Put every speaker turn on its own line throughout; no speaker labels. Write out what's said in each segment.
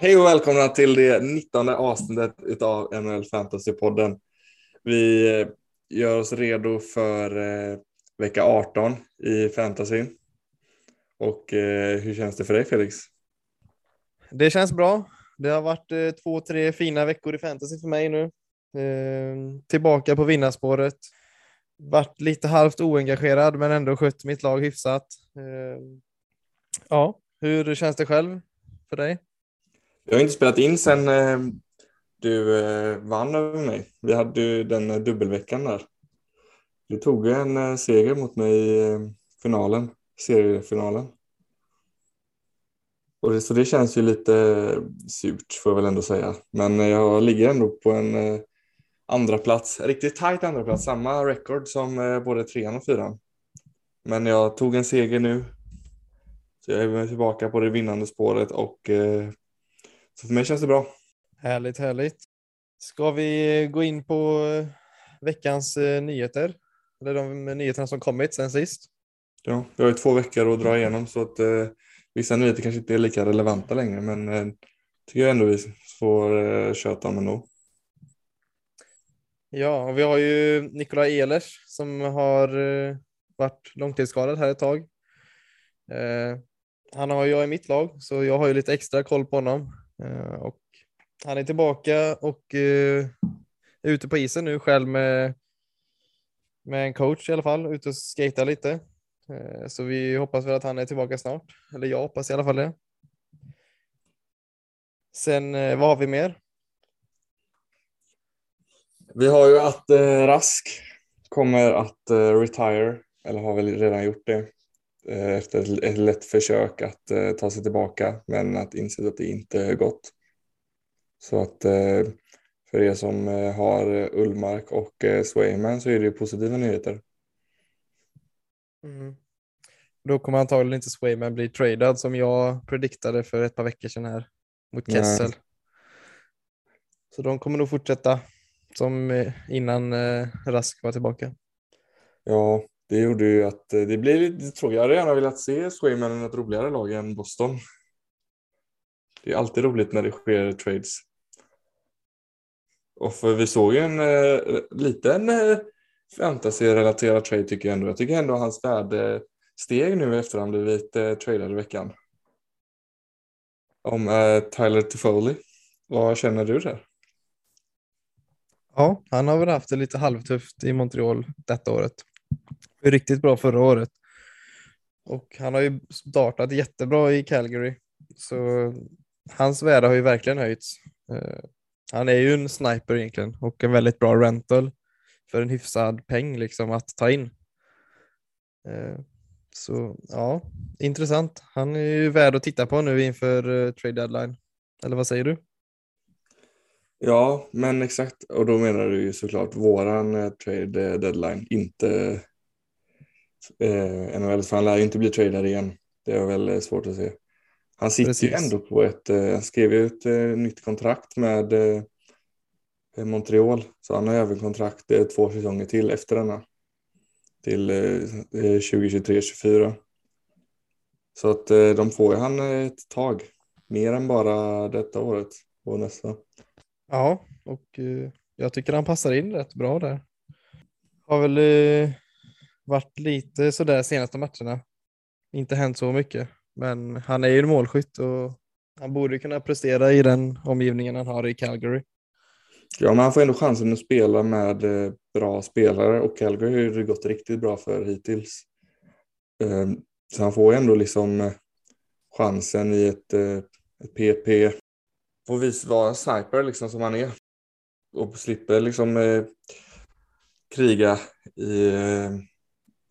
Hej och välkomna till det 19 avsnittet av NHL Fantasy-podden. Vi eh, gör oss redo för eh, vecka 18 i fantasy. Och eh, hur känns det för dig Felix?
Det känns bra. Det har varit två, tre fina veckor i fantasy för mig nu. Ehm, tillbaka på vinnarspåret. Vart lite halvt oengagerad men ändå skött mitt lag hyfsat. Ehm, ja, hur känns det själv för dig?
Jag har inte spelat in sen eh, du eh, vann över mig. Vi hade ju den eh, dubbelveckan där. Du tog en eh, seger mot mig i eh, finalen, seriefinalen. Och det, så det känns ju lite eh, surt får jag väl ändå säga. Men jag ligger ändå på en andra plats, riktigt tajt andra plats, samma record som både trean och fyran. Men jag tog en seger nu. Så jag är tillbaka på det vinnande spåret och för mig känns det bra.
Härligt, härligt. Ska vi gå in på eh, veckans eh, nyheter? Eller de nyheterna som kommit sen sist?
Ja, vi har ju två veckor att dra igenom så att eh, vissa nyheter kanske inte är lika relevanta längre men eh, tycker jag ändå vi får eh, köta om ändå.
Ja, och vi har ju Nikolaj Ehlers som har eh, varit långtidsskadad här ett tag. Eh, han har jag i mitt lag så jag har ju lite extra koll på honom. Eh, och han är tillbaka och är ute på isen nu själv med, med en coach i alla fall, ute och skejtar lite. Eh, så vi hoppas väl att han är tillbaka snart, eller jag hoppas i alla fall det. Sen vad har vi mer?
Vi har ju att Rask kommer att retire, eller har väl redan gjort det. Eh, efter ett lätt försök att eh, ta sig tillbaka men att inse att det inte gått. Så att eh, för er som har Ullmark och Swayman så är det ju positiva nyheter.
Mm. Då kommer antagligen inte Swayman bli tradad som jag prediktade för ett par veckor sedan här mot Kessel. Nej. Så de kommer nog fortsätta som innan Rask var tillbaka.
Ja, det gjorde ju att eh, det blir lite tråkigt. Jag hade gärna velat se Swayman i ett roligare lag än Boston. Det är alltid roligt när det sker trades. Och för vi såg ju en eh, liten eh, fantasy-relaterad trade tycker jag ändå. Jag tycker ändå hans värde steg nu efter han blivit eh, tradad i veckan. Om eh, Tyler Toffoli. Vad känner du där?
Ja, han har väl haft det lite halvtufft i Montreal detta året riktigt bra förra året. Och han har ju startat jättebra i Calgary. Så hans värde har ju verkligen höjts. Eh, han är ju en sniper egentligen och en väldigt bra rental för en hyfsad peng liksom att ta in. Eh, så ja, intressant. Han är ju värd att titta på nu inför eh, trade deadline. Eller vad säger du?
Ja, men exakt. Och då menar du ju såklart våran trade deadline, inte eh, NHL, för han lär ju inte bli tradad igen. Det är väl eh, svårt att se. Han sitter Precis. ju ändå på ett, eh, han skrev ju ett eh, nytt kontrakt med eh, Montreal, så han har även kontrakt eh, två säsonger till efter denna. Till 2023-2024. Så att de får ju han ett tag. Mer än bara detta året och nästa.
Ja, och jag tycker han passar in rätt bra där. Har väl varit lite sådär senaste matcherna. Inte hänt så mycket, men han är ju målskytt och han borde kunna prestera i den omgivningen han har i Calgary.
Ja, men han får ändå chansen att spela med eh, bra spelare och Calgary har det gått riktigt bra för hittills. Ehm, så han får ändå liksom eh, chansen i ett, eh, ett PP. Får visa vara en sniper liksom som han är. Och slipper liksom kriga i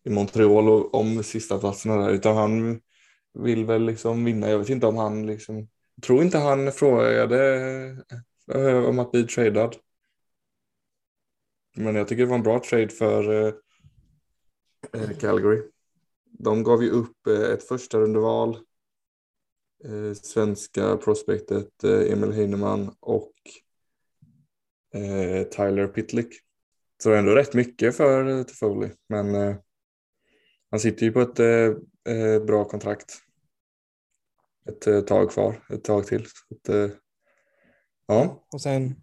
i Montreal och om sista platserna där utan han vill väl liksom vinna. Jag vet inte om han liksom, jag tror inte han frågade eh, om att bli tradad. Men jag tycker det var en bra trade för eh, eh, Calgary. De gav ju upp eh, ett första rundeval. Eh, svenska prospektet eh, Emil Heinemann och eh, Tyler Pitlick. Så ändå rätt mycket för eh, Toffoli. Men eh, han sitter ju på ett eh, eh, bra kontrakt. ett eh, tag kvar, ett tag till. Att, eh, ja,
Och sen,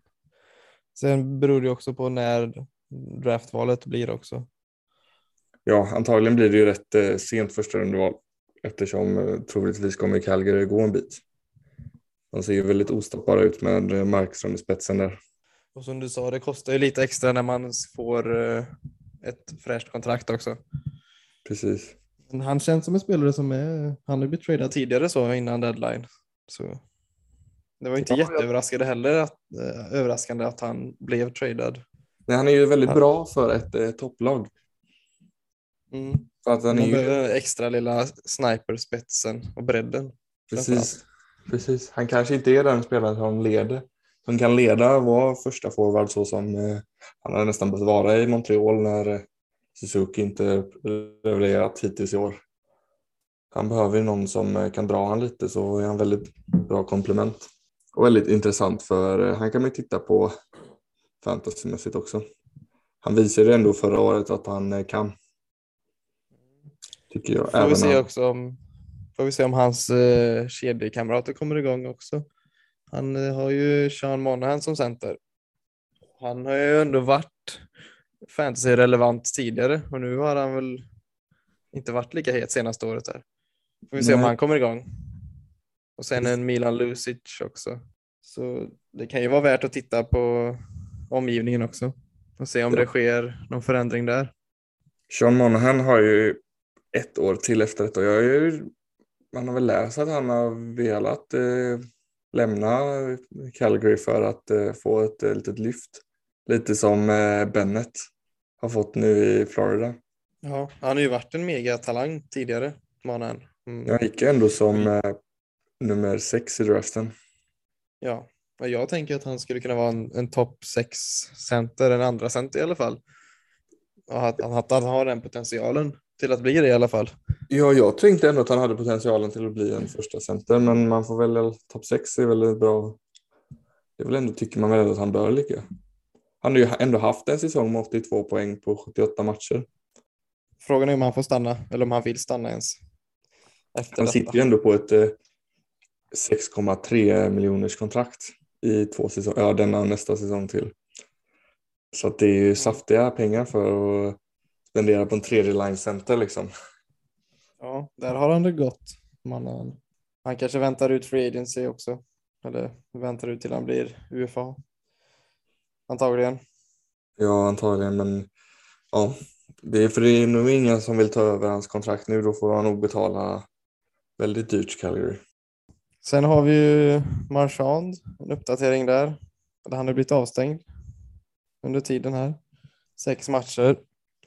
sen beror det också på när draftvalet blir också.
ja, antagligen blir det ju rätt eh, sent första rundval eftersom eh, troligtvis kommer Calgary gå en bit. De ser ju väldigt ostoppbara ut med eh, Markström i spetsen där.
Och som du sa, det kostar ju lite extra när man får ett fräscht kontrakt också.
Precis.
Men han känns som en spelare som är, han har ju blivit tradad tidigare så innan deadline. Så det var inte
Ja, jag-
jätteöverraskande heller att, eh, överraskande att han blev tradad.
Nej, han är ju väldigt
Ja.
bra för ett eh, topplag.
Mm.
För att han
Man
är ju,
extra lilla sniperspetsen och bredden.
precis, precis. Han kanske inte är den spelaren som leder. Som kan leda och vara första forward så som eh, han har nästan behövt vara i Montreal när eh, Suzuki inte levererat hittills i år. Han behöver ju någon som eh, kan dra han lite så är han väldigt bra komplement. Och väldigt intressant för eh, han kan man ju titta på fantasymässigt också. Han visade ju ändå förra året att han eh, kan. Tycker jag.
Får vi
Även
se
han-
också om, får vi se om hans eh, kedjekamrater kommer igång också. Han har ju Sean Monahan som center. Han har ju ändå varit fantasy-relevant tidigare och nu har han väl inte varit lika het senaste året här. Får vi se om
Nej.
han kommer igång. Och sen en Milan Lucic också. Så det kan ju vara värt att titta på omgivningen också och se om
Ja.
det sker någon förändring där.
Sean Monahan har ju ett år till efter detta. Jag är ju, man har väl läst att han har velat eh, lämna Calgary för att eh, få ett eh, litet lyft. Lite som eh, Bennett har fått nu i Florida.
Ja, han har ju varit en megatalang tidigare, Monahan. Mm.
Jag gick ändå som eh, nummer sex i draften.
Ja, och jag tänker att han skulle kunna vara en, en topp sex center, en andra center i alla fall. Och att, att han har den potentialen till att bli det i alla fall.
Ja, jag tänkte ändå att han hade potentialen till att bli en första center, men man får väl, topp sex är väl bra, det är väl ändå, tycker man väl att han bör ligga. Han har ju ändå haft en säsong med 82 poäng på 78 matcher.
Frågan är om han får stanna eller om han vill stanna ens. Efter
Han
detta.
sitter ju ändå på ett eh, 6,3 miljoners kontrakt i två säsonger, ja denna och nästa säsong till. Så att det är ju saftiga pengar för att spendera på en tredje line center liksom.
Ja, där har han det gott. Man, han kanske väntar ut free agency också. Eller väntar ut till han blir UFA. Antagligen.
Ja, antagligen, men ja, det är för det är nog ingen som vill ta över hans kontrakt nu. Då får han nog betala väldigt dyrt Calgary.
Sen har vi ju Marchand, en uppdatering där. Han har blivit avstängd under tiden här. Sex matcher.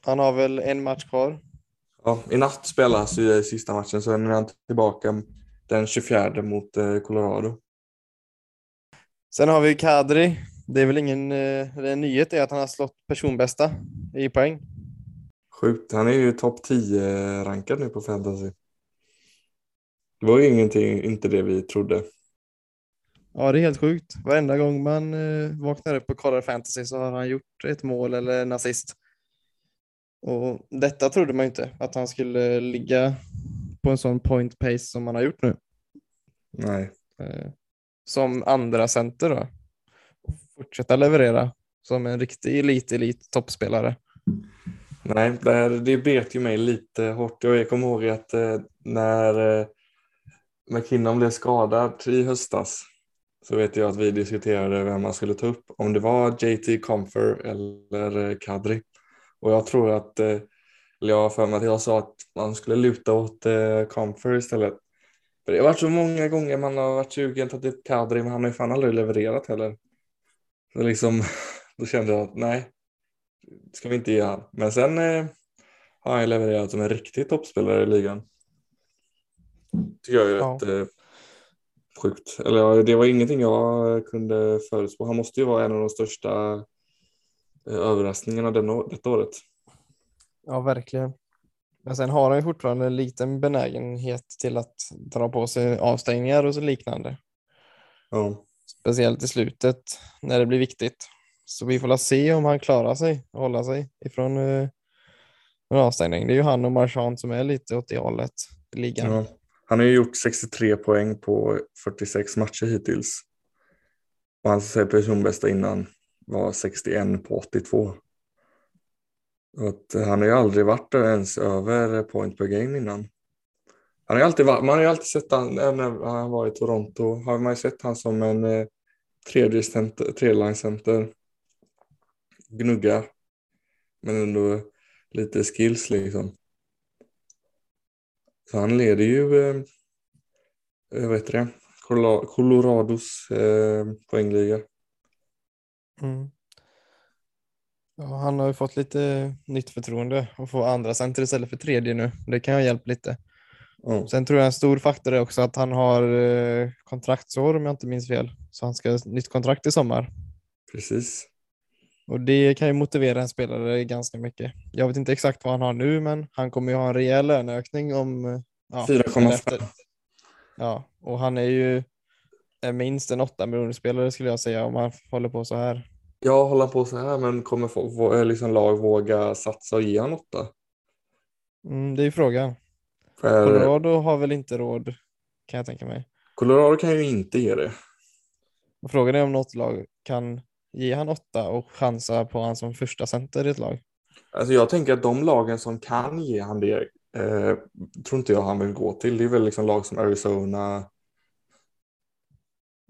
Han har väl en match kvar.
Ja, I natt spelas ju sista matchen, så är han tillbaka den 24 mot eh, Colorado.
Sen har vi Kadri. Det är väl ingen eh, det är nyhet är att han har slått personbästa i poäng.
Sjukt, han är ju topp 10 rankad nu på fantasy. Det var ju ingenting, inte det vi trodde.
Ja, det är helt sjukt. Varenda gång man eh, vaknar upp och kollar fantasy så har han gjort ett mål eller en assist. Och detta trodde man ju inte, att han skulle ligga på en sån point pace som han har gjort nu.
Nej,
Eh, som andra center då. Fortsätta leverera som en riktig elit, elit toppspelare.
Nej det, här, det bet ju mig lite hårt. Jag kommer ihåg att eh, när eh, McKinnon blev skadad i höstas så vet jag att vi diskuterade vem man skulle ta upp. Om det var JT Comfer eller eh, Kadri. Och jag tror att, eh, eller jag har för mig att jag sa att man skulle luta åt eh, Comfer istället. För det har varit så många gånger man har varit sugen att ta upp Kadri men han har ju fan aldrig levererat heller. Så liksom, då kände jag att nej, ska vi inte ge han. Men sen eh, har han levererat som en riktig toppspelare i ligan. Tycker jag är
Ja.
rätt eh, sjukt. Eller det var ingenting jag kunde förutspå. Han måste ju vara en av de största eh, överraskningarna den, å- detta året.
Ja, verkligen. Men sen har han ju fortfarande en liten benägenhet till att dra på sig avstängningar och så liknande.
Ja,
Speciellt i slutet när det blir viktigt. Så vi får se om han klarar sig och hålla sig ifrån eh, en avstängning. Det är ju han och Marchand som är lite åt det hållet i ligan.
ja. Han har ju gjort 63 poäng på 46 matcher hittills. Och hans eh, personbästa innan var 61 på 82. Att eh, han har ju aldrig varit ens över eh, point per game innan. Han har alltid varit, man har ju alltid sett han, eh, när han var i Toronto, har man ju sett han som en eh, tredje center, tredje center. Gnugga. Men ändå lite skills liksom. Så han leder ju, eh, eh vad heter det, Colorados eh, poängliga.
Mm. Ja, han har ju fått lite nytt förtroende och få andra center istället för tredje nu. Det kan ju hjälpa lite. Mm. Sen tror jag en stor faktor är också att han har eh, kontraktsår om jag inte minns fel. Så han ska ha nytt kontrakt i sommar.
Precis.
Och det kan ju motivera en spelare ganska mycket. Jag vet inte exakt vad han har nu, men han kommer ju ha en rejäl löneökning om...
Ja, 4,5.
Ja, och han är ju är minst en 8 miljoner spelare skulle jag säga om han håller på så här.
Ja, håller på så här, men kommer få, liksom lag våga satsa och ge han 8?
Mm, det är ju frågan. För... Colorado har väl inte råd, kan jag tänka mig.
Colorado kan ju inte ge det.
frågan är om något lag kan ge han åtta och chansa på han som första center i ett lag.
Alltså jag tänker att de lagen som kan ge han det eh, tror inte jag han vill gå till. Det är väl liksom lag som Arizona.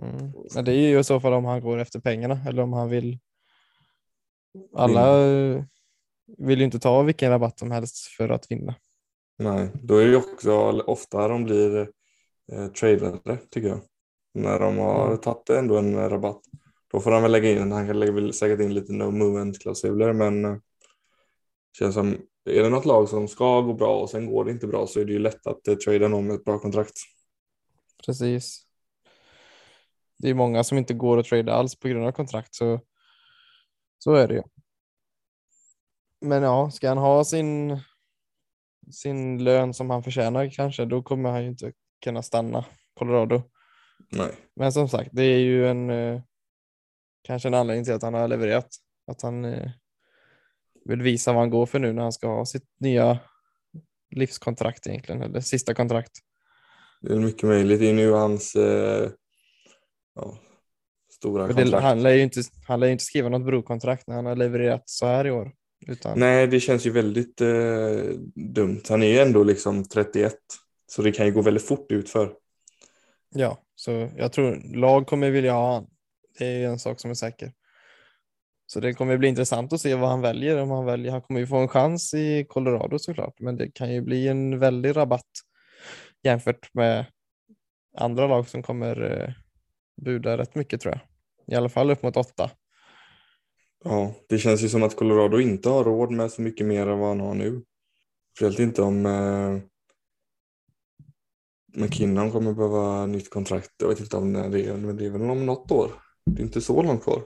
Mm. Men det är ju i så fall om han går efter pengarna eller om han vill. Alla vinna. vill ju inte ta vilken rabatt som helst för att vinna.
Nej, då är det också ofta de blir eh, tradade tycker jag. När de har mm. tagit ändå en rabatt. Då får han väl lägga in, han kan väl säkert in lite no movement klausuler men eh, känns som, är det något lag som ska gå bra och sen går det inte bra så är det ju lätt att eh, trada någon med ett bra kontrakt.
Precis. Det är många som inte går att trada alls på grund av kontrakt så så är det ju. Men ja, ska han ha sin sin lön som han förtjänar kanske, då kommer han ju inte kunna stanna Colorado.
Nej.
Men som sagt, det är ju en eh, kanske en anledning till att han har levererat. Att han eh, vill visa vad han går för nu när han ska ha sitt nya livskontrakt egentligen, eller sista kontrakt.
Det är mycket möjligt. Det är nu hans eh, ja, stora det, kontrakt.
Han lär, ju inte, han lär ju inte skriva något brokontrakt när han har levererat så här i år. Utan...
Nej, det känns ju väldigt eh, dumt. Han är ju ändå liksom 31, så det kan ju gå väldigt fort utför.
Ja, så jag tror lag kommer vilja ha han. Det är en sak som är säker. Så det kommer bli intressant att se vad han väljer. Om han väljer. Han kommer ju få en chans i Colorado såklart, men det kan ju bli en väldig rabatt jämfört med andra lag som kommer eh, buda rätt mycket tror jag. I alla fall upp mot åtta.
Ja, det känns ju som att Colorado inte har råd med så mycket mer än vad han har nu. Speciellt inte om eh, McKinnon kommer behöva nytt kontrakt. Jag vet inte om det är, men det är väl om något år. Det är inte så långt kvar.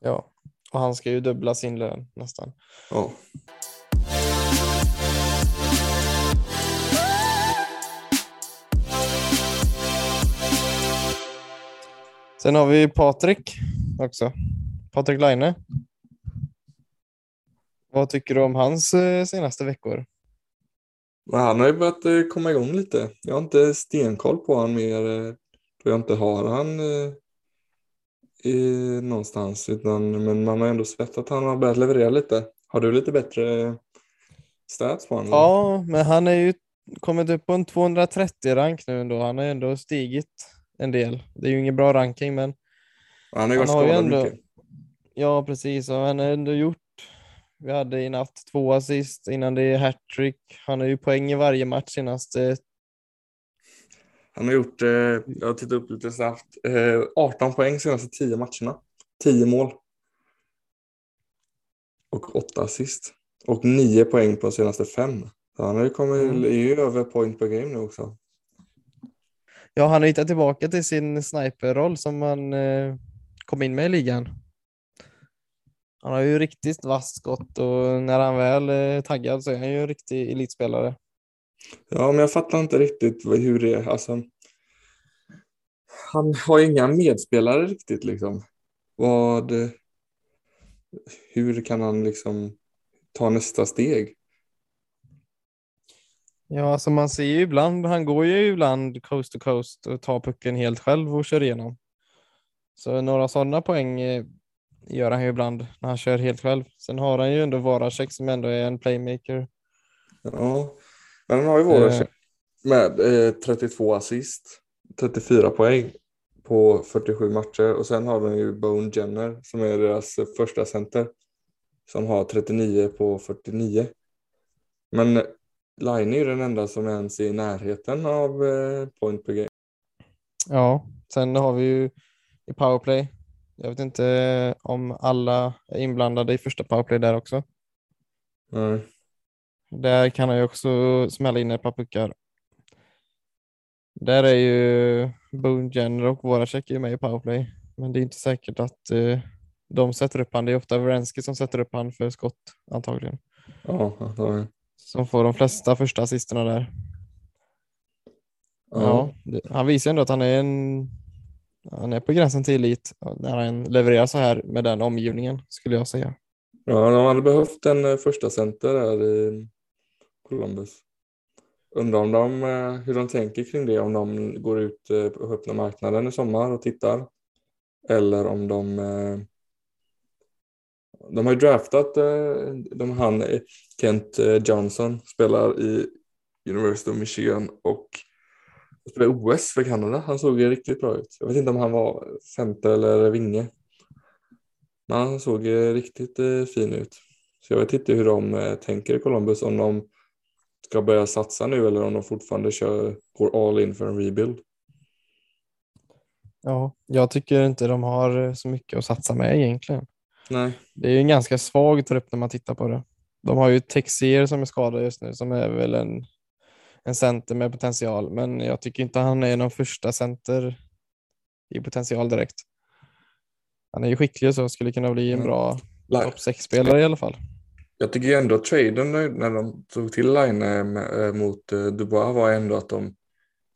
Ja, och han ska ju dubbla sin lön nästan.
Ja.
Sen har vi Patrik också. Patrik Laine. Vad tycker du om hans eh, senaste veckor?
Han har ju börjat eh, komma igång lite. Jag har inte stenkoll på honom mer eh, då jag inte har han i, någonstans. Utan, men man har ändå sett att han har börjat leverera lite. Har du lite bättre stats på honom?
Ja, men han är ju kommit upp på en 230 rank nu ändå. Han har ändå stigit en del. Det är ju ingen bra ranking, men
han har ju varit skadad mycket.
Ja, precis. Och han har ändå gjort. Vi hade i natt två assist innan det är hattrick. Han har ju poäng i varje match senaste.
Han har gjort, eh, jag har tittat upp lite snabbt, eh, 18 poäng senaste 10 matcherna. 10 mål. Och 8 assist. Och 9 poäng på de senaste 5. han har ju kommit, mm. är ju över point per game nu också.
Ja, han har hittat tillbaka till sin sniperroll som han eh, kom in med i ligan. Han har ju riktigt vasst skott och när han väl är taggad så är han ju en riktig elitspelare.
Ja, men jag fattar inte riktigt hur det är. Alltså, han har inga medspelare riktigt liksom. Vad... Hur kan han liksom ta nästa steg?
Ja, alltså man ser ju ibland, han går ju ibland coast to coast och tar pucken helt själv och kör igenom. Så några sådana poäng gör han ju ibland när han kör helt själv. Sen har han ju ändå Voracek som ändå är en playmaker.
Ja, men han har ju Voracek med eh, 32 assist, 34 poäng på 47 matcher och sen har de ju Bone Jenner som är deras första center som har 39 på 49. Men Line är ju den enda som ens är i närheten av eh, point per game.
Ja, sen har vi ju i powerplay. Jag vet inte om alla är inblandade i första powerplay där också.
Nej.
Där kan han ju också smälla in ett par puckar. Där är ju Boone Jenner och Voracek med i powerplay, men det är inte säkert att eh, de sätter upp han. Det är ofta Wrensky som sätter upp han för skott antagligen.
Ja, antagligen.
Som får de flesta första assisterna där. Ja, det, han visar ändå att han är en han är på gränsen till elit när han levererar så här med den omgivningen skulle jag säga.
Ja, de hade behövt en eh, första center där i Columbus. Undrar om de, eh, hur de tänker kring det, om de går ut eh, på öppna marknaden i sommar och tittar. Eller om de de har ju draftat de, han, Kent Johnson spelar i University of Michigan och spelade OS för Kanada. Han såg ju riktigt bra ut. Jag vet inte om han var center eller vinge. Men han såg riktigt fin ut. Så jag vet inte hur de tänker i Columbus, om de ska börja satsa nu eller om de fortfarande kör, går all in för en rebuild.
Ja, jag tycker inte de har så mycket att satsa med egentligen.
Nej.
Det är ju en ganska svag trupp när man tittar på det. De har ju Texier som är skadad just nu som är väl en, en center med potential, men jag tycker inte han är någon första center i potential direkt. Han är ju skicklig och så skulle kunna bli en bra topp 6-spelare i alla fall.
Jag tycker ändå att traden när de tog till Line eh, mot eh, Dubois var ändå att de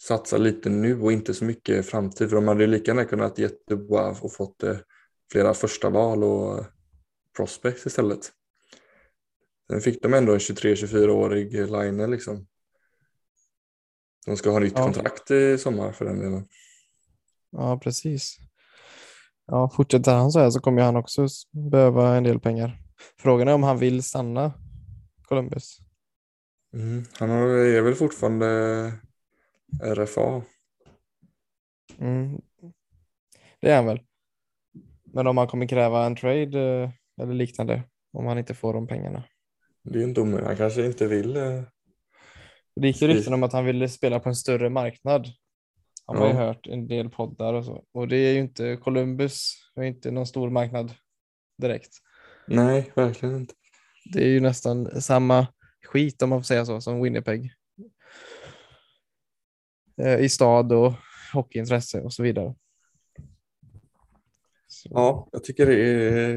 satsar lite nu och inte så mycket framtid. För de hade ju lika gärna kunnat ge Dubois och fått eh, flera första val och prospects istället. Sen fick de ändå en 23-24-årig line liksom. De ska ha nytt ja. kontrakt i sommar för den delen.
Ja, precis. Ja, fortsätter han så här så kommer han också behöva en del pengar. Frågan är om han vill stanna Columbus.
Mm, han är väl fortfarande RFA.
Mm. Det är han väl. Men om han kommer kräva en trade eh, eller liknande om han inte får de pengarna.
Det är inte omöjligt. Han kanske inte vill.
Det gick ju rykten om att han ville spela på en större marknad. Han har ja. ju hört en del poddar och så. Och det är ju inte Columbus. Det är inte någon stor marknad direkt.
Nej, verkligen inte.
Det är ju nästan samma skit om man får säga så som Winnipeg. Eh, I stad och hockeyintresse och så vidare.
Så. Ja, jag tycker det är,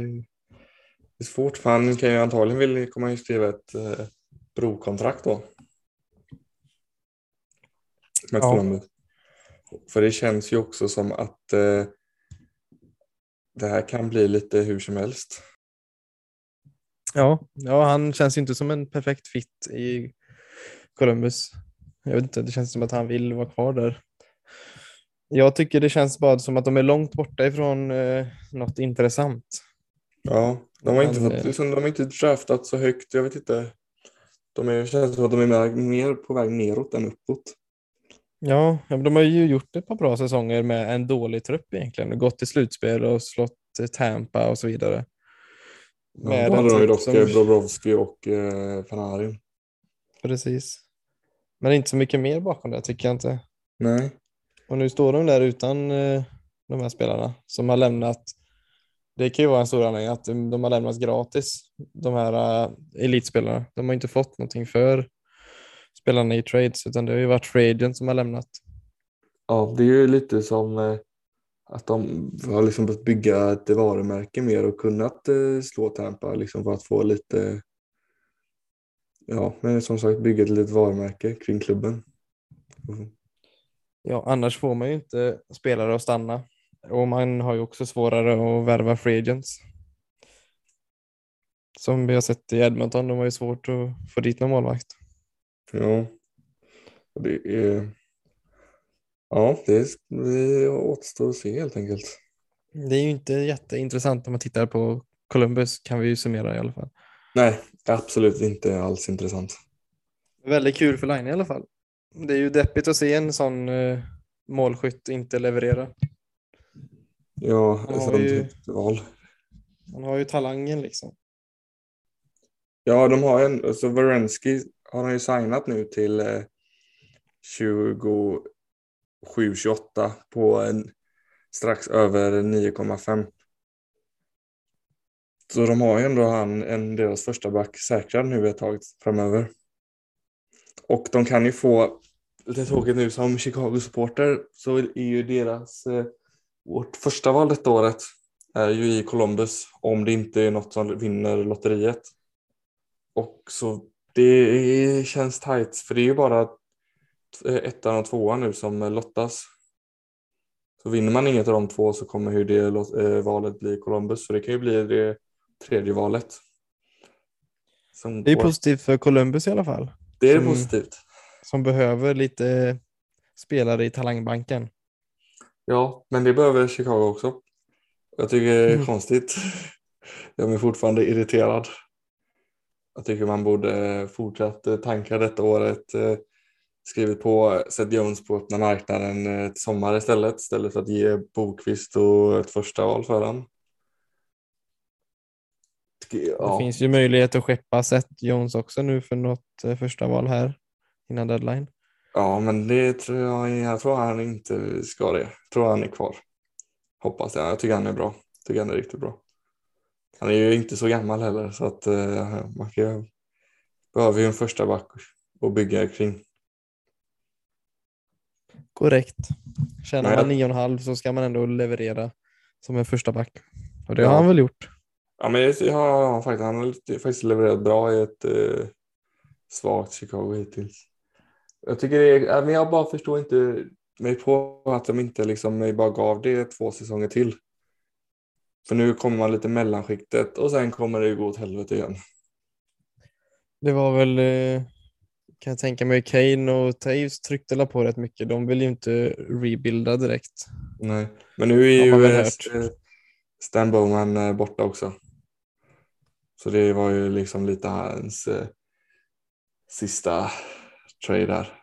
det är svårt för han kan ju antagligen vill komma och skriva ett eh, brokontrakt då. Med ja. För det känns ju också som att eh, det här kan bli lite hur som helst.
Ja, ja, han känns inte som en perfekt fit i Columbus. Jag vet inte, det känns som att han vill vara kvar där. Jag tycker det känns bara som att de är långt borta ifrån eh, något intressant.
Ja, de har, inte fått, eh, liksom, de har inte draftat så högt. Jag vet inte. De är, känns som att de är mer, mer på väg neråt än uppåt.
Ja, de har ju gjort ett par bra säsonger med en dålig trupp egentligen. Gått till slutspel och slått Tampa och så vidare.
Ja, då hade de ju dock som... Bobrovski och eh, Panarin.
Precis. Men inte så mycket mer bakom det tycker jag inte.
Nej.
Och nu står de där utan eh, de här spelarna som har lämnat. Det kan ju vara en stor anledning att de har lämnats gratis. De här uh, elitspelarna. De har inte fått någonting för spelarna i trades utan det har ju varit free som har lämnat.
Ja, det är ju lite som eh, att de har liksom behövt bygga ett varumärke mer och kunnat eh, slå Tampa liksom för att få lite ja, men som sagt bygga ett litet varumärke kring klubben. Mm.
Ja, annars får man ju inte spelare att stanna och man har ju också svårare att värva free agents. Som vi har sett i Edmonton, de har ju svårt att få dit någon målvakt.
Ja, det är, ja, det, är, det återstår att se helt enkelt.
Det är ju inte jätteintressant om man tittar på Columbus kan vi ju summera i alla fall.
Nej, absolut inte alls intressant.
Väldigt kul för Line i alla fall. Det är ju deppigt att se en sån eh, målskytt inte leverera.
Ja,
Han har ju-
val.
Han har ju talangen liksom.
Ja, de har en, alltså Varensky har han ju signat nu till eh, 27-28 på en strax över 9,5. Så de har ju ändå han, en deras första back säkrad nu ett tag framöver. Och de kan ju få, lite tråkigt nu som Chicago-supporter, så är ju deras, eh, vårt första val detta året är ju i Columbus om det inte är något som vinner lotteriet. Och så det känns tajt för det är ju bara eh, ettan och tvåan nu som lottas. Så vinner man inget av de två så kommer ju det eh, valet bli Columbus så det kan ju bli det tredje valet. Som
Det är
går.
positivt för Columbus i alla fall.
det är
som-
positivt.
Som behöver lite spelare i talangbanken.
Ja, men det behöver Chicago också. Jag tycker det är
Mm.
konstigt. Jag är fortfarande irriterad. Jag tycker man borde fortsatt eh, tanka detta året. eh, Skrivit på Seth Jones på öppna marknaden eh, till sommar istället. Istället för att ge Bokvist och ett första val för han. Tycker-
Det
Ja,
finns ju möjlighet att skeppa Seth Jones också nu för något eh, första val här innan deadline.
ja, men det tror jag, jag tror han inte ska det. Jag tror han är kvar. Hoppas jag. Jag tycker han är bra. Jag tycker han är riktigt bra. Han är ju inte så gammal heller så att eh, man kan, behöver ju en första back att bygga kring.
Korrekt. Tjänar
Nej,
man
jag-
9,5 så ska man ändå leverera som en första back. Och det
Ja.
har han väl gjort.
Ja, men det- ja, faktiskt, han har faktiskt levererat bra i ett eh, svagt Chicago hittills. Jag tycker det är, ja, men jag bara förstår inte mig på att de inte liksom bara gav det två säsonger till. För nu kommer man lite mellanskiktet och sen kommer det gå åt helvete igen.
Det var väl, eh, kan jag tänka mig, Kane och Taves tryckte på rätt mycket. De vill ju inte rebuilda direkt.
Nej. Men nu är ju eh, eh, Stan Bowman borta också. Så det var ju liksom lite hans sista trade där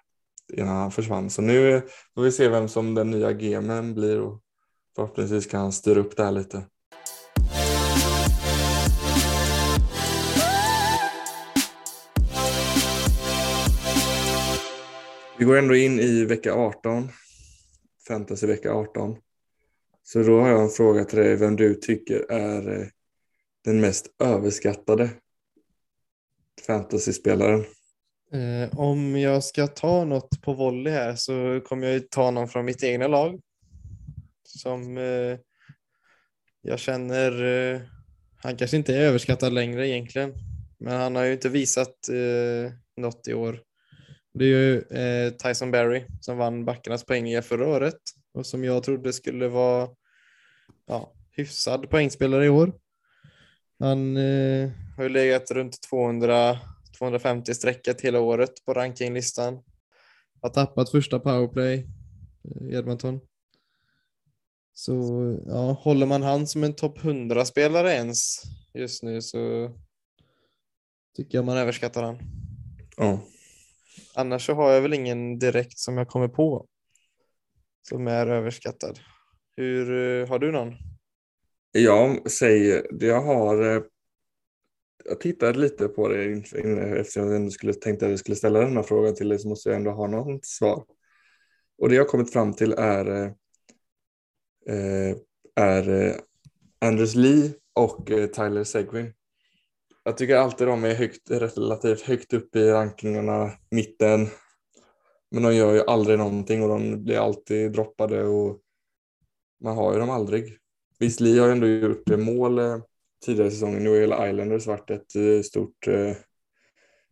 innan han försvann. Så nu får vi se vem som den nya GMen blir och förhoppningsvis kan han styra upp det här lite. Vi går ändå in i vecka 18, fantasy vecka 18. Så då har jag en fråga till dig, vem du tycker är eh, den mest överskattade fantasyspelaren?
Eh, om jag ska ta något på volley här så kommer jag ju ta någon från mitt egna lag. Som eh, jag känner, eh, han kanske inte är överskattad längre egentligen. Men han har ju inte visat eh, något i år. Det är ju eh, Tyson Berry som vann backarnas poängliga förra året och som jag trodde skulle vara ja, hyfsad poängspelare i år. Han eh, har ju legat runt 200 250 sträcket hela året på rankinglistan. Har tappat första powerplay i Edmonton. Så ja, håller man han som en topp 100-spelare ens just nu så tycker jag man överskattar han.
Ja.
Annars så har jag väl ingen direkt som jag kommer på som är överskattad. Hur, eh, har du någon?
Jag säger, jag har eh, jag tittade lite på det eftersom jag ändå skulle, tänkte att jag skulle ställa den här frågan till dig så måste jag ändå ha något svar. Och det jag har kommit fram till är, eh, är Anders Lee och Tyler Seguin. Jag tycker alltid de är högt, relativt högt upp i rankingarna, mitten. Men de gör ju aldrig någonting och de blir alltid droppade och man har ju dem aldrig. Visst, Lee har ju ändå gjort eh, mål eh, tidigare i säsongen. Nu har hela Islanders varit ett eh, stort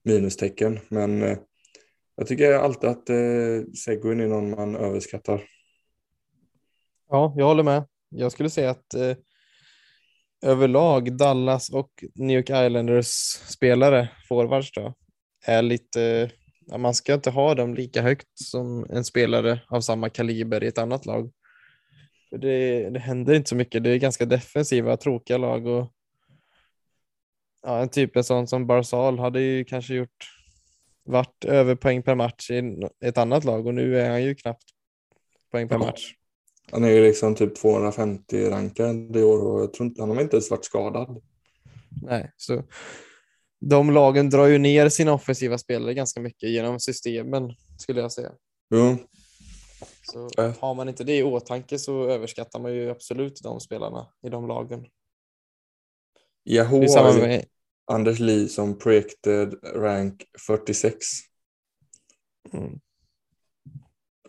minustecken. Men jag tycker alltid att Seguin är någon man överskattar.
Ja, jag håller med. Jag skulle säga att eh, överlag Dallas och New York Islanders spelare, forwards då, är lite ja, man ska inte ha dem lika högt som en spelare av samma kaliber i ett annat lag. För det, det händer inte så mycket. Det är ganska defensiva, tråkiga lag och ja, en typ en sån som Barzal hade ju kanske gjort varit över poäng per match i ett annat lag och nu är han ju knappt poäng per match.
Han är ju liksom typ 250 rankad i år och jag tror inte, han har inte ens varit skadad.
Nej, så de lagen drar ju ner sina offensiva spelare ganska mycket genom systemen skulle jag säga.
Jo,
Så har man inte det i åtanke så överskattar man ju absolut de spelarna i de lagen.
Yahoo har
med,
Anders Lee som projected rank 46.
mm,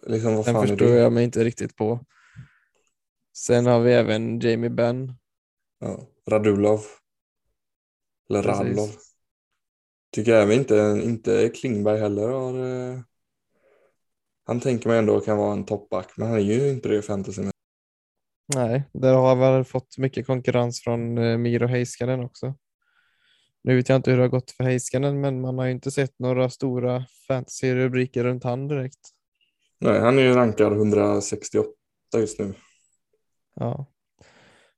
Liksom vad
den förstår
det?
jag mig inte riktigt på. Sen har vi även Jamie Benn.
Ja, Radulov. Eller
Precis.
Radlov. Tycker även inte, inte Klingberg heller har... Eh, han tänker man ändå kan vara en toppback, men han är ju inte det i fantasy.
Nej, där har väl fått mycket konkurrens från eh, Miro Heiskanen också. Nu vet jag inte hur det har gått för Heiskanen, men man har ju inte sett några stora fantasy-rubriker runt han direkt.
Nej, han är ju rankad 168 just nu.
Ja.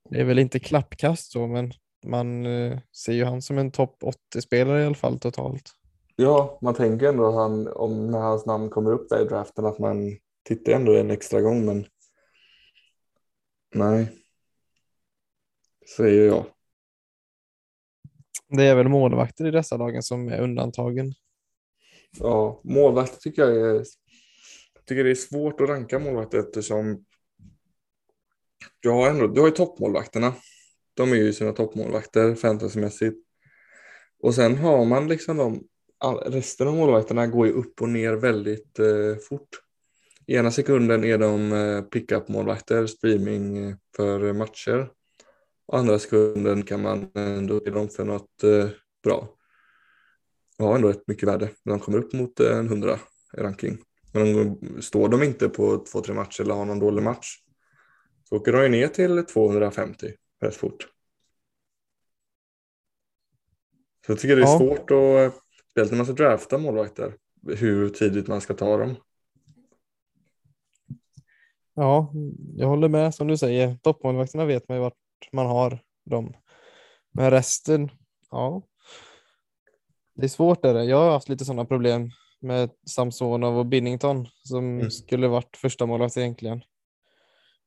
Det är väl inte klappkast så, men man eh, ser ju han som en topp 80-spelare i alla fall totalt.
Ja, man tänker ändå att han, om när hans namn kommer upp där i draften att man tittar ändå en extra gång, men nej. Säger jag.
Det är väl målvakter i dessa dagen som är undantagen.
Ja, målvakter tycker jag är, jag tycker det är svårt att ranka målvakter eftersom du har, ändå, du har ju toppmålvakterna. De är ju sina toppmålvakter fantasymässigt. Och sen har man liksom de, resten av målvakterna går ju upp och ner väldigt eh, fort. Ena sekunden är de eh, pickup-målvakter, streaming eh, för matcher. Och andra sekunden kan man ändå ge dem för något eh, bra har ändå rätt mycket värde när de kommer upp mot en 100 i ranking. Men de, står de inte på två, tre matcher eller har någon dålig match så åker de ju ner till 250 rätt fort. Så jag tycker det är
Ja.
svårt att, speciellt när man ska drafta målvakter, hur tidigt man ska ta dem.
Ja, jag håller med som du säger. Toppmålvakterna vet man ju vart man har dem. Men resten, ja. Det är svårt är det. Jag har haft lite sådana problem med Samsonov och Binnington som
Mm.
skulle varit första målvakt egentligen.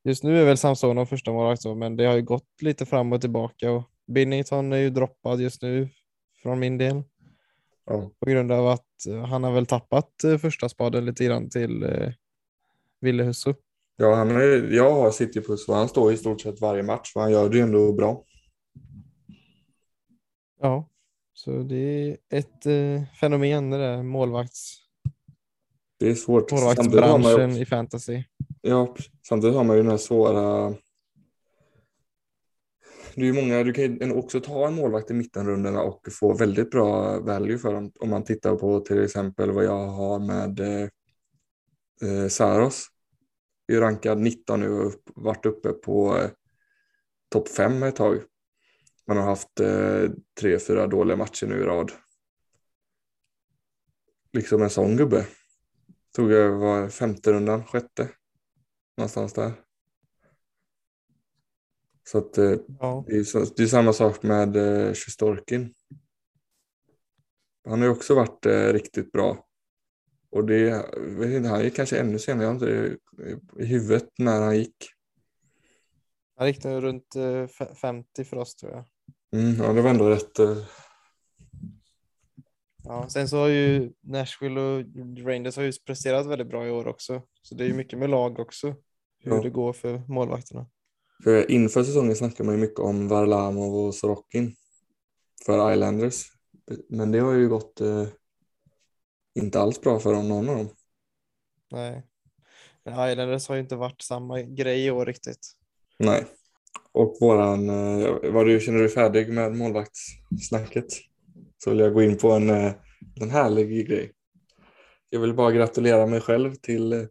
Just nu är väl Samsonov första målvakt men det har ju gått lite fram och tillbaka och Binnington är ju droppad just nu från min del
Ja.
på grund av att eh, han har väl tappat eh, första spaden lite grann till eh, Ville Husso.
Ja, han är, jag har Citypuss och han står i stort sett varje match och han gör det ju ändå bra.
Ja, så det är ett eh, fenomen det där målvakts,
Det är svårt.
Målvaktsbranschen i fantasy.
Ja, samtidigt har man ju den här svåra... Det är ju många, du kan ju också ta en målvakt i mittenrundorna och få väldigt bra value för dem. Om man tittar på till exempel vad jag har med eh, eh, Saros. är ju rankad 19 nu och upp, varit uppe på eh, topp 5 ett tag. Man har haft eh, tre, fyra dåliga matcher nu i rad. Liksom en sån gubbe. Tog jag var femte rundan, sjätte någonstans där. Så att eh,
Ja,
det är, det är samma sak med eh, Sjustorkin. Han har ju också varit eh, riktigt bra. Och det, vet inte, han gick kanske ännu senare, jag har inte det i huvudet när han gick.
han gick nog runt eh, fe- 50 för oss tror jag.
Mm, ja, det var ändå rätt.
Ja, sen så har ju Nashville och Rangers har ju presterat väldigt bra i år också. Så det är ju mycket med lag också. Hur
Ja.
det går för målvakterna.
för inför säsongen snackade man ju mycket om Varlamov och Sorokin för Islanders. Men det har ju gått eh, inte alls bra för dem, någon av dem.
Nej. Men Islanders har ju inte varit samma grej i år riktigt.
Nej. Och våran, eh, var du, känner du dig färdig med målvaktssnacket? Så vill jag gå in på en, eh, en härlig grej. Jag vill bara gratulera mig själv till eh,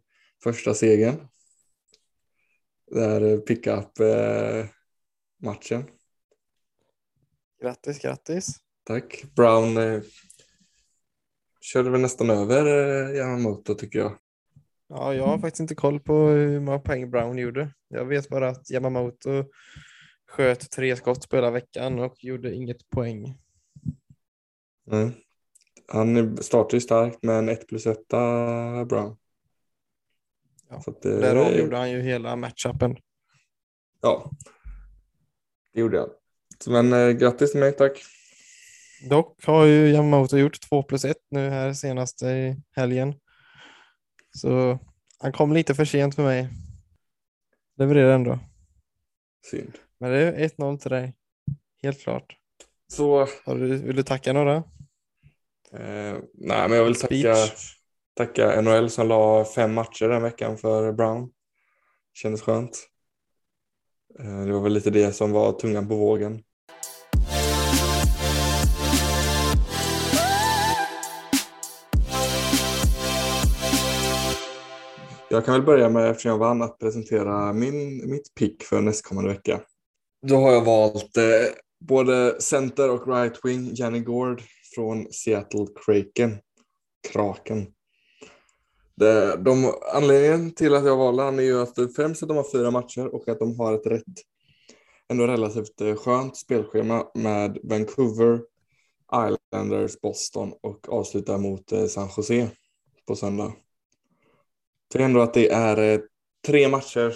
första segern. Där eh, pick-up eh, matchen.
Grattis, grattis.
Tack. Brown eh, körde väl nästan över eh, Yamamoto tycker jag.
Ja, jag har faktiskt inte koll på hur många poäng Brown gjorde. Jag vet bara att Yamamoto sköt tre skott på hela veckan och gjorde inget poäng.
Mm. Han startade ju starkt med en 1 plus 1 Brown.
Ja,
Så det,
Där avgjorde han ju hela matchupen.
Ja, det gjorde han. Men eh, grattis till mig, tack.
Dock har ju Yamamoto gjort 2 plus 1 nu här senaste i helgen. Så han kom lite för sent för mig. Levererar ändå.
Synd.
Men det är 1-0 till dig. Helt klart.
Så,
du, vill du tacka några?
eh, nej men jag vill
Speech?
tacka Tacka NHL som la fem matcher den veckan för Brown. Kändes skönt. Eh, det var väl lite det som var tungan på vågen. Jag kan väl börja med, eftersom jag vann, att presentera min, mitt pick för nästkommande vecka. Då har jag valt eh, både center och right wing, Janny Gord från Seattle Kraken. Kraken. Det, de, anledningen till att jag valde han är ju att främst att de har fyra matcher och att de har ett rätt, ändå relativt eh, skönt spelschema med Vancouver, Islanders, Boston och avslutar mot eh, San Jose på söndag. Jag tycker ändå att det är eh, tre matcher.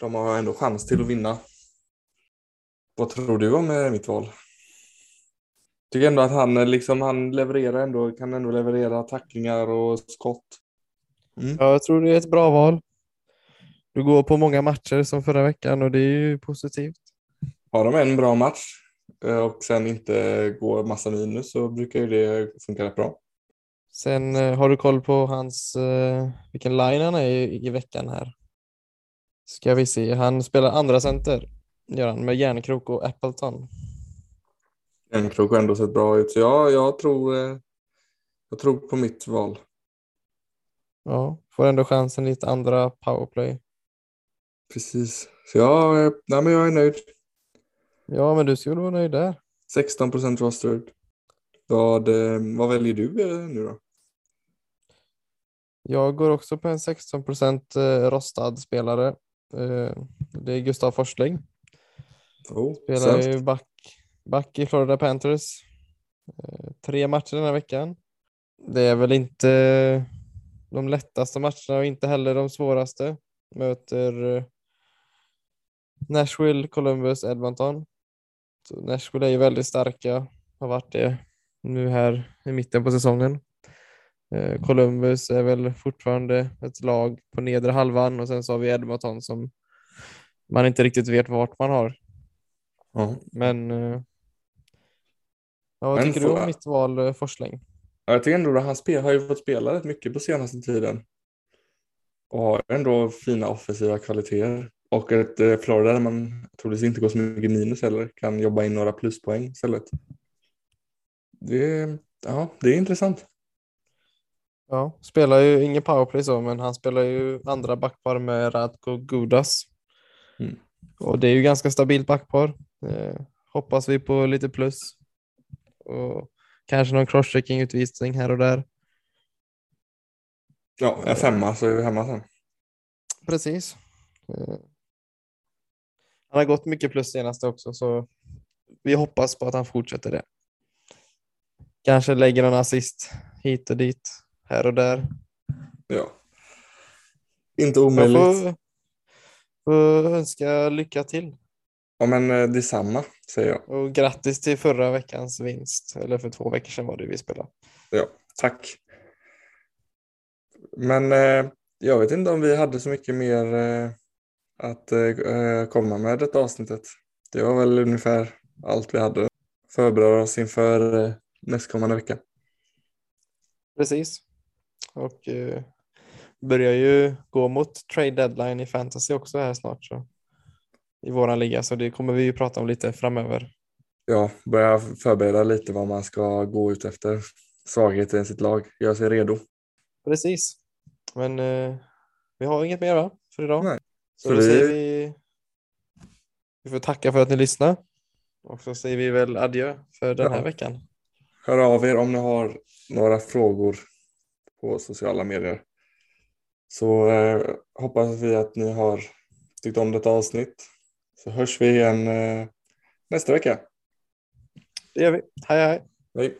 De har ändå chans till att vinna. Vad tror du om mitt val? Tycker ändå att han, liksom, han levererar ändå, kan ändå leverera tacklingar och skott. Mm.
Ja, jag tror det är ett bra val. Du går på många matcher som förra veckan och det är ju positivt.
Har de en bra match eh, och sen inte går massa minus så brukar ju det funka rätt bra.
Sen eh, har du koll på hans, eh, vilken line han är i, i veckan här. Ska vi se, han spelar andra center, gör han, med Järnkrok och Appleton.
En krok har ändå sett bra ut. Så ja, jag tror, jag tror på mitt val.
Ja, får ändå chansen lite andra powerplay.
Precis. Så ja, eh, nej, men jag är nöjd.
Ja, men du skulle vara nöjd där.
16 procent rostered. Vad, eh, vad väljer du eh, nu då?
Jag går också på en 16 procent rostad spelare. Eh, Det är Gustav Forsling.
Oh,
Spelar ju back, back i Florida Panthers. Eh, Tre matcher den här veckan. Det är väl inte de lättaste matcherna och inte heller de svåraste. Möter eh, Nashville, Columbus, Edmonton. Så Nashville är ju väldigt starka, har varit det nu här i mitten på säsongen. Eh, Columbus är väl fortfarande ett lag på nedre halvan och sen så har vi Edmonton som man inte riktigt vet vart man har.
Ja.
Men eh, ja, vad
Men
tycker du om mitt val Forsling?
Ja, Jag tycker ändå att han spel, har ju fått spela rätt mycket på senaste tiden. Och har ändå fina offensiva kvaliteter. Och ett eh, Florida där man troligtvis inte går så mycket minus heller kan jobba in några pluspoäng istället. Det, ja, det är intressant.
Ja, spelar ju ingen powerplay så, men han spelar ju andra backpar med Radko Gudas.
Mm.
Och det är ju ganska stabilt backpar. Eh, hoppas vi på lite plus. Och kanske någon crosschecking utvisning här och där.
Ja, en femma så är vi hemma sen.
Precis. Eh, han har gått mycket plus senaste också, så vi hoppas på att han fortsätter det. Kanske lägger någon assist hit och dit, här och där.
Ja. Inte
Jag
omöjligt.
får, får önska lycka till
Ja, men eh, detsamma säger jag.
och grattis till förra veckans vinst. Eller för två veckor sedan var det vi spelade.
Ja, tack. Men eh, jag vet inte om vi hade så mycket mer eh, att eh, komma med detta avsnittet. Det var väl ungefär allt vi hade. Förbereda oss inför eh, nästkommande vecka.
Precis. Och eh, börjar ju gå mot trade deadline i fantasy också här snart. Så. I våran liga, så det kommer vi ju prata om lite framöver.
Ja, börja förbereda lite vad man ska gå ut efter. Svagheter i sitt lag. Göra sig redo.
Precis. Men eh, vi har inget mer va? För idag.
Nej.
Så,
Så vi-
säger vi vi får tacka för att ni lyssnade. Och så säger vi väl adjö för den
Ja.
här veckan.
Hör av er om ni har några frågor på sociala medier. Så eh, hoppas vi att ni har tyckt om detta avsnitt. Så hörs vi igen eh, nästa vecka.
Det gör vi. Hej hej.
Hej.